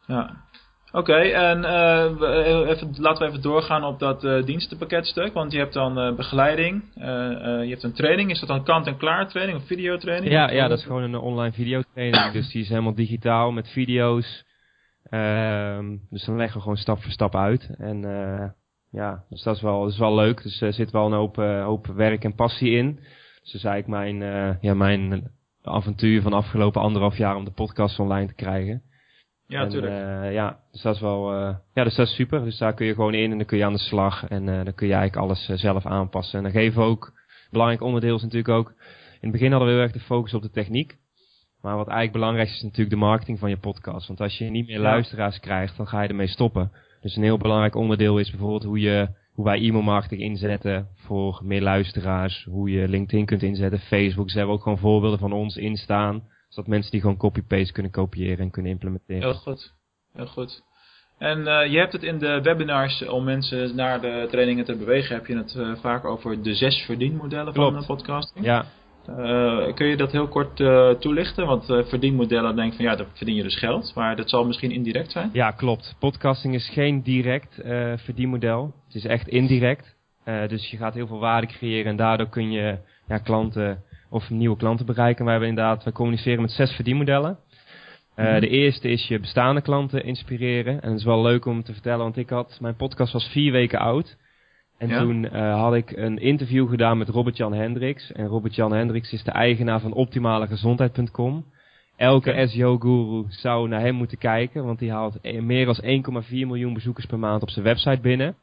Ja. Oké, en eh, eh, even, laten we even doorgaan op dat eh, dienstenpakketstuk. Want je hebt dan begeleiding, je hebt een training. Is dat dan kant-en-klaar training of videotraining? Ja, ja, dat is gewoon een online videotraining. dus die is helemaal digitaal met video's. Ehm, dus dan leggen we gewoon stap voor stap uit. En eh, ja, dus dat is wel, dat is wel leuk. Dus er zit wel een hoop, eh, hoop werk en passie in. Dus dat is eigenlijk mijn, eh, ja, mijn avontuur van de afgelopen anderhalf jaar om de podcast online te krijgen. Ja, natuurlijk. ja, dus dat is wel, eh, ja, dus dat is super. Dus daar kun je gewoon in en dan kun je aan de slag en eh, dan kun je eigenlijk alles zelf aanpassen. En dan geven we ook, belangrijk onderdeel is natuurlijk ook, in het begin hadden we heel erg de focus op de techniek. Maar wat eigenlijk belangrijk is, is natuurlijk de marketing van je podcast. Want als je niet meer luisteraars krijgt, dan ga je ermee stoppen. Dus een heel belangrijk onderdeel is bijvoorbeeld hoe, je, hoe wij e-mailmarketing inzetten voor meer luisteraars. Hoe je LinkedIn kunt inzetten, Facebook. Dus daar hebben ook gewoon voorbeelden van ons in staan. Zodat mensen die gewoon copy-paste kunnen kopiëren en kunnen implementeren. Heel goed. Heel goed. En eh, je hebt het in de webinars om mensen naar de trainingen te bewegen, heb je het eh, vaak over de zes verdienmodellen van de podcasting. Ja, Eh, kun je dat heel kort eh, toelichten? Want eh, verdienmodellen denk ik van ja, dan verdien je dus geld, maar dat zal misschien indirect zijn. Ja, klopt. Podcasting is geen direct verdienmodel. Het is echt indirect. Dus je gaat heel veel waarde creëren en daardoor kun je ja, klanten of nieuwe klanten bereiken. We hebben inderdaad, we communiceren met zes verdienmodellen. Mhm. De eerste is je bestaande klanten inspireren. En dat is wel leuk om te vertellen, want ik had, mijn podcast was vier weken oud. En Ja. toen eh, had ik een interview gedaan met Robert-Jan Hendricks. En Robert-Jan Hendricks is de eigenaar van optimalegezondheid.com. Elke. SEO-guru zou naar hem moeten kijken, want die haalt eh, meer dan 1,4 miljoen bezoekers per maand op zijn website binnen.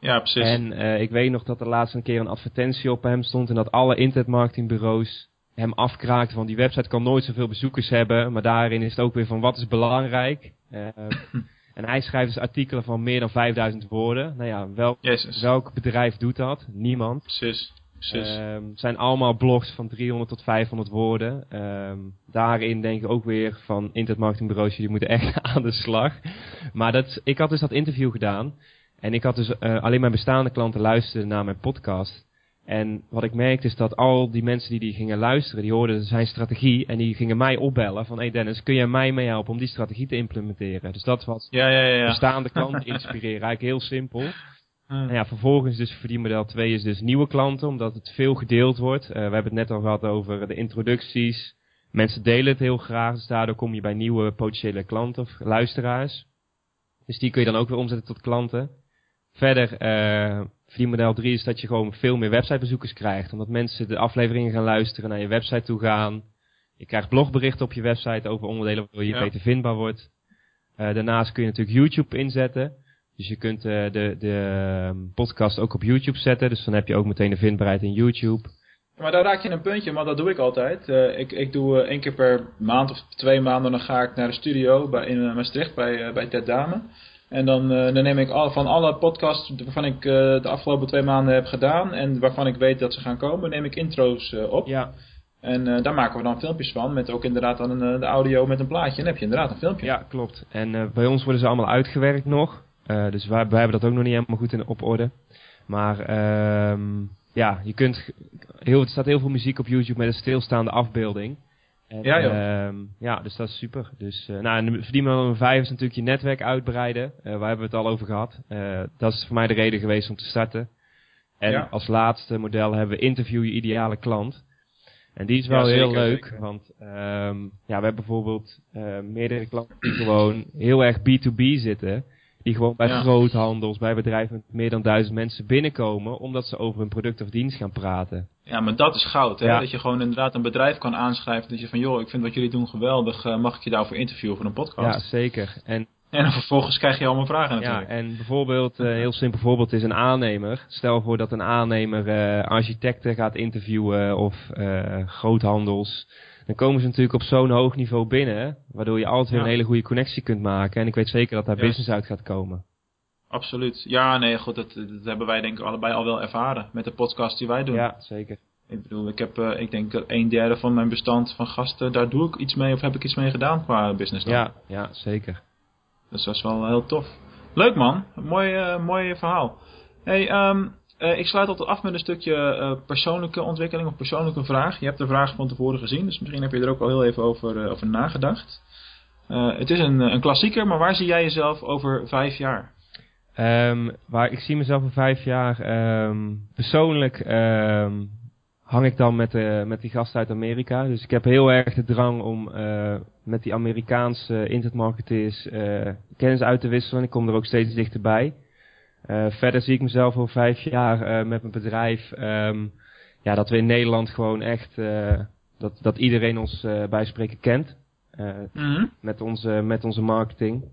Ja, precies. En eh, ik weet nog dat er laatst een keer een advertentie op hem stond en dat alle internetmarketingbureaus hem afkraakten van die website kan nooit zoveel bezoekers hebben, maar daarin is het ook weer van wat is belangrijk. Eh, en hij schrijft dus artikelen van meer dan 5000 woorden. Nou ja, welk, Jezus. welk bedrijf doet dat? Niemand. Precies. Precies. Ehm, het zijn allemaal blogs van 300 tot 500 woorden. Ehm, daarin denk ik ook weer van internetmarketingbureaus, jullie moeten echt aan de slag. Maar dat, ik had dus dat interview gedaan. En ik had dus eh, alleen mijn bestaande klanten luisteren naar mijn podcast. En wat ik merkte is dat al die mensen die die gingen luisteren, die hoorden zijn strategie. En die gingen mij opbellen van, hey Dennis, kun jij mij meehelpen om die strategie te implementeren? Dus dat was ja, ja, ja. bestaande klanten inspireren. Eigenlijk heel simpel. Nou ja, vervolgens dus verdienmodel 2 is dus nieuwe klanten, omdat het veel gedeeld wordt. Eh, we hebben het net al gehad over de introducties. Mensen delen het heel graag, dus daardoor kom je bij nieuwe potentiële klanten of luisteraars. Dus die kun je dan ook weer omzetten tot klanten. Verder, eh verdienmodel 3 is dat je gewoon veel meer websitebezoekers krijgt. Omdat mensen de afleveringen gaan luisteren, naar je website toe gaan. Je krijgt blogberichten op je website over onderdelen waardoor je Ja. beter vindbaar wordt. Eh, daarnaast kun je natuurlijk YouTube inzetten. Dus je kunt uh, de, de podcast ook op YouTube zetten. Dus dan heb je ook meteen de vindbaarheid in YouTube. Maar daar raak je een puntje, maar dat doe ik altijd. Uh, ik, ik doe één keer per maand of twee maanden, dan ga ik naar de studio bij, in Maastricht bij, bij Ted Dame. En dan, dan neem ik al, van alle podcasts waarvan ik de afgelopen twee maanden heb gedaan en waarvan ik weet dat ze gaan komen, neem ik intro's op. Ja. En daar maken we dan filmpjes van, met ook inderdaad dan een, de audio met een plaatje. En dan heb je inderdaad een filmpje. Ja, klopt. En bij ons worden ze allemaal uitgewerkt nog. Dus wij, wij, hebben dat ook nog niet helemaal goed in, op orde. Maar um, ja, je kunt heel, er staat heel veel muziek op YouTube met een stilstaande afbeelding. En, ja, joh. Um, ja, dus dat is super. Dus, uh, nou, en verdienen nummer vijf is natuurlijk je netwerk uitbreiden. Uh, waar hebben we het al over gehad. Uh, dat is voor mij de reden geweest om te starten. En ja. als laatste model hebben we interview je ideale klant. En die is wel Ja, heel zeker, leuk, zeker. want um, ja, we hebben bijvoorbeeld meerdere klanten die gewoon heel erg B2B zitten. Die gewoon bij Ja. groothandels, bij bedrijven met meer dan duizend mensen binnenkomen, omdat ze over een product of dienst gaan praten. Ja, maar dat is goud, hè? Ja. Dat je gewoon inderdaad een bedrijf kan aanschrijven. Dat je van, joh, ik vind wat jullie doen geweldig. eh, mag ik je daarvoor interviewen voor een Ja, podcast? zeker. En, En dan vervolgens krijg je allemaal vragen ja, natuurlijk. en bijvoorbeeld, een heel simpel voorbeeld is een aannemer. Stel voor dat een aannemer uh, architecten gaat interviewen of uh, groothandels. Dan komen ze natuurlijk op zo'n hoog niveau binnen, waardoor je altijd weer Ja. een hele goede connectie kunt maken. En ik weet zeker dat daar business uit gaat komen. Absoluut. Ja, nee, goed, dat, dat hebben wij denk ik allebei al wel ervaren met de podcast die wij doen. Ja, zeker. Ik bedoel, ik heb, eh, ik denk dat een derde van mijn bestand van gasten, daar doe ik iets mee of heb ik iets mee gedaan qua business dan. Ja, ja, zeker. Dus dat is wel heel tof. Leuk man, mooi, eh, mooi verhaal. Hey, ehm, eh, ik sluit altijd af met een stukje eh, persoonlijke ontwikkeling of persoonlijke vraag. Je hebt de vraag van tevoren gezien, dus misschien heb je er ook al heel even over, eh, over nagedacht. Het is een, een klassieker, maar waar zie jij jezelf over vijf jaar? Um, waar ik zie mezelf in vijf jaar, um, persoonlijk um, hang ik dan met, met die gasten uit Amerika. Dus ik heb heel erg de drang om met die Amerikaanse internetmarketeers kennis uit te wisselen. En ik kom er ook steeds dichterbij. Uh, verder zie ik mezelf over vijf jaar uh, met mijn bedrijf, um, ja, dat we in Nederland gewoon echt, uh, dat, dat iedereen ons uh, bij spreken kent. Mm -hmm. met, onze, met onze marketing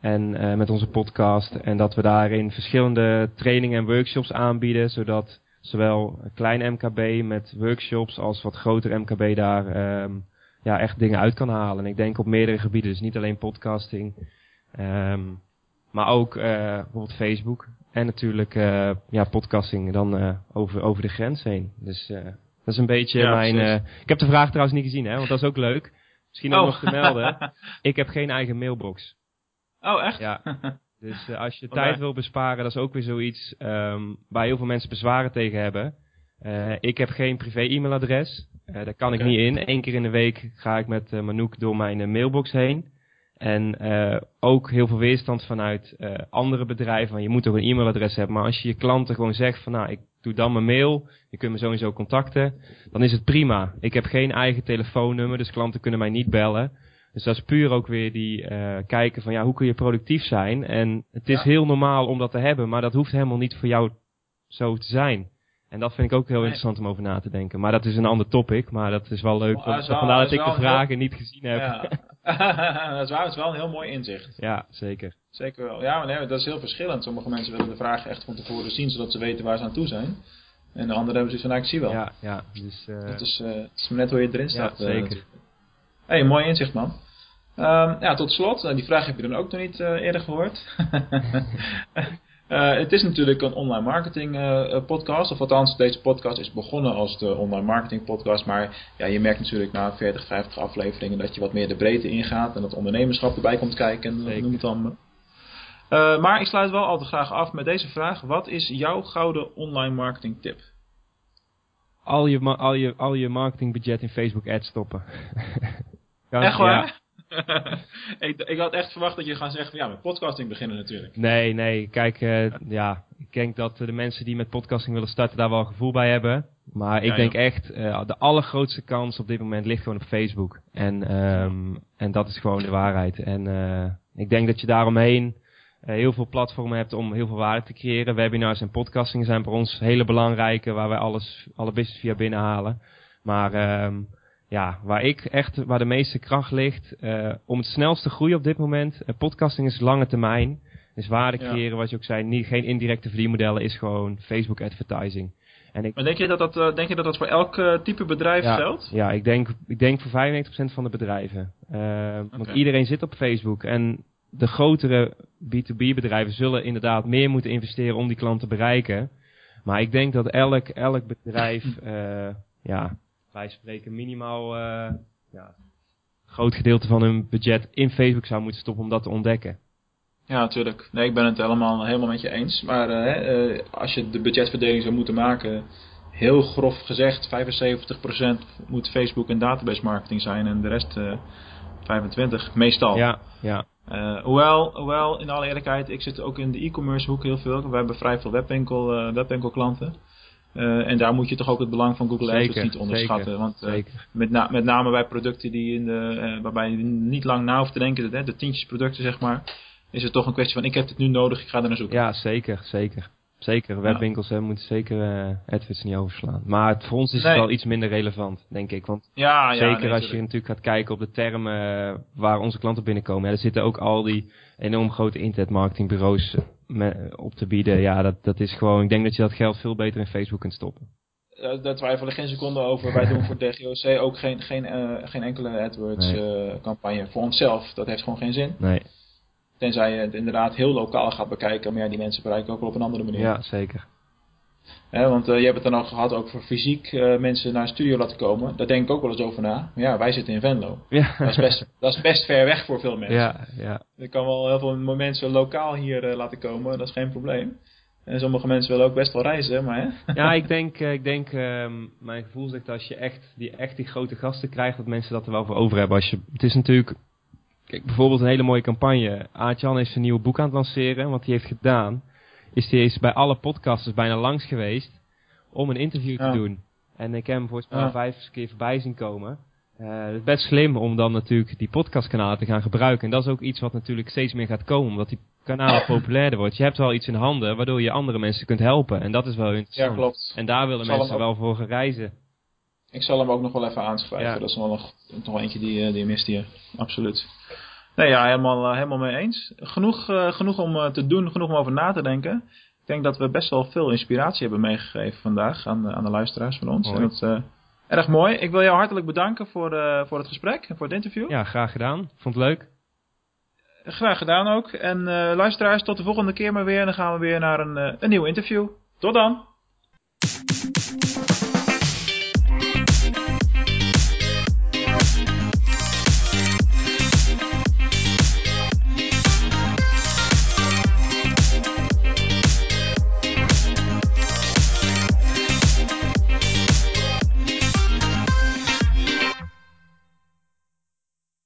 en met onze podcast. En dat we daarin verschillende trainingen en workshops aanbieden, zodat zowel klein MKB met workshops als wat groter MKB daar um, ja, echt dingen uit kan halen. En ik denk op meerdere gebieden, dus niet alleen podcasting, um, maar ook uh, bijvoorbeeld Facebook. En natuurlijk uh, ja, podcasting dan uh, over, over de grens heen. Dus dat is een beetje Ja, mijn... ik heb de vraag trouwens niet gezien, hè, want dat is ook leuk. Misschien ook Oh. nog te melden. Ik heb geen eigen mailbox. Oh, echt? Ja. Dus uh, als je tijd wil besparen, dat is ook weer zoiets um, waar heel veel mensen bezwaren tegen hebben. Uh, ik heb geen privé e-mailadres. Uh, daar kan ik niet in. Eén keer in de week ga ik met Manouk door mijn mailbox heen. En uh, ook heel veel weerstand vanuit uh, andere bedrijven. Want je moet toch een e-mailadres hebben. Maar als je je klanten gewoon zegt van nou, ik doe dan mijn mail. Je kunt me sowieso contacten. Dan is het prima. Ik heb geen eigen telefoonnummer. Dus klanten kunnen mij niet bellen. Dus dat is puur ook weer die uh, kijken van ja, hoe kun je productief zijn. En het is Ja. heel normaal om dat te hebben. Maar dat hoeft helemaal niet voor jou zo te zijn. En dat vind ik ook heel interessant om over na te denken. Maar dat is een ander topic. Maar dat is wel leuk. Oh, want- dat is wel- vandaar dat ik de vragen niet gezien heb. Ja. dat is waar, het is wel een heel mooi inzicht. ja zeker. Zeker wel. Ja, maar nee, dat is heel verschillend. Sommige mensen willen de vragen echt van tevoren zien, zodat ze weten waar ze aan toe zijn. En de anderen hebben zoiets van, nou, ik zie wel. Ja, ja. Dus, uh, Dat is, eh, het is net hoe je erin staat. Ja, eh, zeker. natuurlijk. hey, mooi inzicht, man. Ehm, ja, tot slot, eh, die vraag heb je dan ook nog niet eh, eerder gehoord. Eh, het is natuurlijk een online marketing eh, eh, podcast, of althans deze podcast is begonnen als de online marketing podcast, maar ja, je merkt natuurlijk na 40, 50 afleveringen dat je wat meer de breedte ingaat en dat ondernemerschap erbij komt kijken en Zeker. noem het dan. maar. Eh, maar ik sluit wel altijd graag af met deze vraag. Wat is jouw gouden online marketing tip? al, je, al, je, al je marketingbudget in Facebook ads stoppen. Echt waar? ja. ik, ik had echt verwacht dat je gaat zeggen van ja, met podcasting beginnen natuurlijk. Nee, nee. Kijk, eh, ja, ik denk dat de mensen die met podcasting willen starten daar wel een gevoel bij hebben. Maar ik Ja, denk echt, eh, de allergrootste kans op dit moment ligt gewoon op Facebook. En, ehm, en dat is gewoon de waarheid. En eh, ik denk dat je daaromheen heel veel platformen hebt om heel veel waarde te creëren. Webinars en podcasting zijn voor ons hele belangrijke, waar wij alles, alle business via binnenhalen. Maar ehm, ja, waar ik echt, waar de meeste kracht ligt, eh, om het snelst te groeien op dit moment. eh, podcasting is lange termijn. Dus waarde creëren, wat je ook zei, niet, geen indirecte verdienmodellen, is gewoon Facebook advertising. En ik, maar denk je dat dat, uh, denk je dat, dat voor elk uh, type bedrijf ja, geldt? Ja, ik denk, ik denk voor 95% van de bedrijven. Uh, okay. Want iedereen zit op Facebook. En de grotere B2B bedrijven zullen inderdaad meer moeten investeren om die klant te bereiken. Maar ik denk dat elk, elk bedrijf, ja, wij spreken minimaal ja, groot gedeelte van hun budget in Facebook zou moeten stoppen om dat te ontdekken. Ja, natuurlijk. Nee, ik ben het helemaal, helemaal met je eens. Maar uh, uh, als je de budgetverdeling zou moeten maken, heel grof gezegd, 75% moet Facebook en database marketing zijn en de rest uh, 25, meestal. Ja, ja. hoewel, hoewel, in alle eerlijkheid, ik zit ook in de e-commerce hoek heel veel. We hebben vrij veel webwinkel, webwinkelklanten. Uh, en daar moet je toch ook het belang van Google zeker, AdWords niet onderschatten. Zeker, want uh, zeker. Met, na, met name bij producten die in de, uh, waarbij je niet lang na hoeft te denken, de, de tientjes producten zeg maar, is het toch een kwestie van ik heb het nu nodig, ik ga er naar zoeken. Ja, zeker, zeker. Zeker, webwinkels hè, moeten zeker AdWords niet overslaan. Maar het, voor ons is nee. het wel iets minder relevant, denk ik. Want ja, zeker ja, nee, als je natuurlijk gaat kijken op de termen waar onze klanten binnenkomen. Ja, er zitten ook al die enorm grote internetmarketingbureaus op te bieden. Ja, dat, dat is gewoon, ik denk dat je dat geld veel beter in Facebook kunt stoppen. Uh, daar twijfel ik geen seconde over. Wij doen voor DGOC ook geen, geen, uh, geen enkele AdWords nee. uh, campagne voor onszelf. Dat heeft gewoon geen zin. Nee. Tenzij je het inderdaad heel lokaal gaat bekijken. Maar ja, die mensen bereiken ook wel op een andere manier. Ja, zeker. Want je hebt het dan al gehad ook voor fysiek mensen naar een studio laten komen. Daar denk ik ook wel eens over na. Maar ja, wij zitten in Venlo. Ja. Dat, is best, dat is best ver weg voor veel mensen. Ja, ja. Ik kan wel heel veel mensen lokaal hier laten komen. Dat is geen probleem. En sommige mensen willen ook best wel reizen, maar hè? Ja, ik denk, ik denk um, mijn gevoel zegt als je echt die, echt die grote gasten krijgt, dat mensen dat er wel voor over hebben. Als je, het is natuurlijk, kijk, bijvoorbeeld een hele mooie campagne. Aartjan is zijn nieuwe boek aan het lanceren. Wat hij heeft gedaan, is hij is bij alle podcasters bijna langs geweest om een interview ja. te doen. En ik heb hem volgens mij Ja. vijf keer voorbij zien komen. Eh, het is best slim om dan natuurlijk die podcastkanalen te gaan gebruiken. En dat is ook iets wat natuurlijk steeds meer gaat komen, omdat die kanalen populairder wordt. Je hebt wel iets in handen waardoor je andere mensen kunt helpen. En dat is wel Ja, interessant. klopt. En daar willen mensen ook- wel voor gaan reizen. Ik zal hem ook nog wel even aanschrijven. Ja. Dat is nog, nog, nog wel eentje die, eh, die mist hier. Absoluut. Nee, ja, helemaal, eh, helemaal mee eens. Genoeg, eh, genoeg om eh, te doen, genoeg om over na te denken. Ik denk dat we best wel veel inspiratie hebben meegegeven vandaag aan, de- aan de luisteraars van ons. Mooi. En dat is erg mooi. Ik wil jou hartelijk bedanken voor, voor het gesprek en voor het interview. Ja, graag gedaan. Vond het leuk. Graag gedaan ook. En luisteraars, tot de volgende keer maar weer. En dan gaan we weer naar een, eh, een nieuw interview. Tot dan!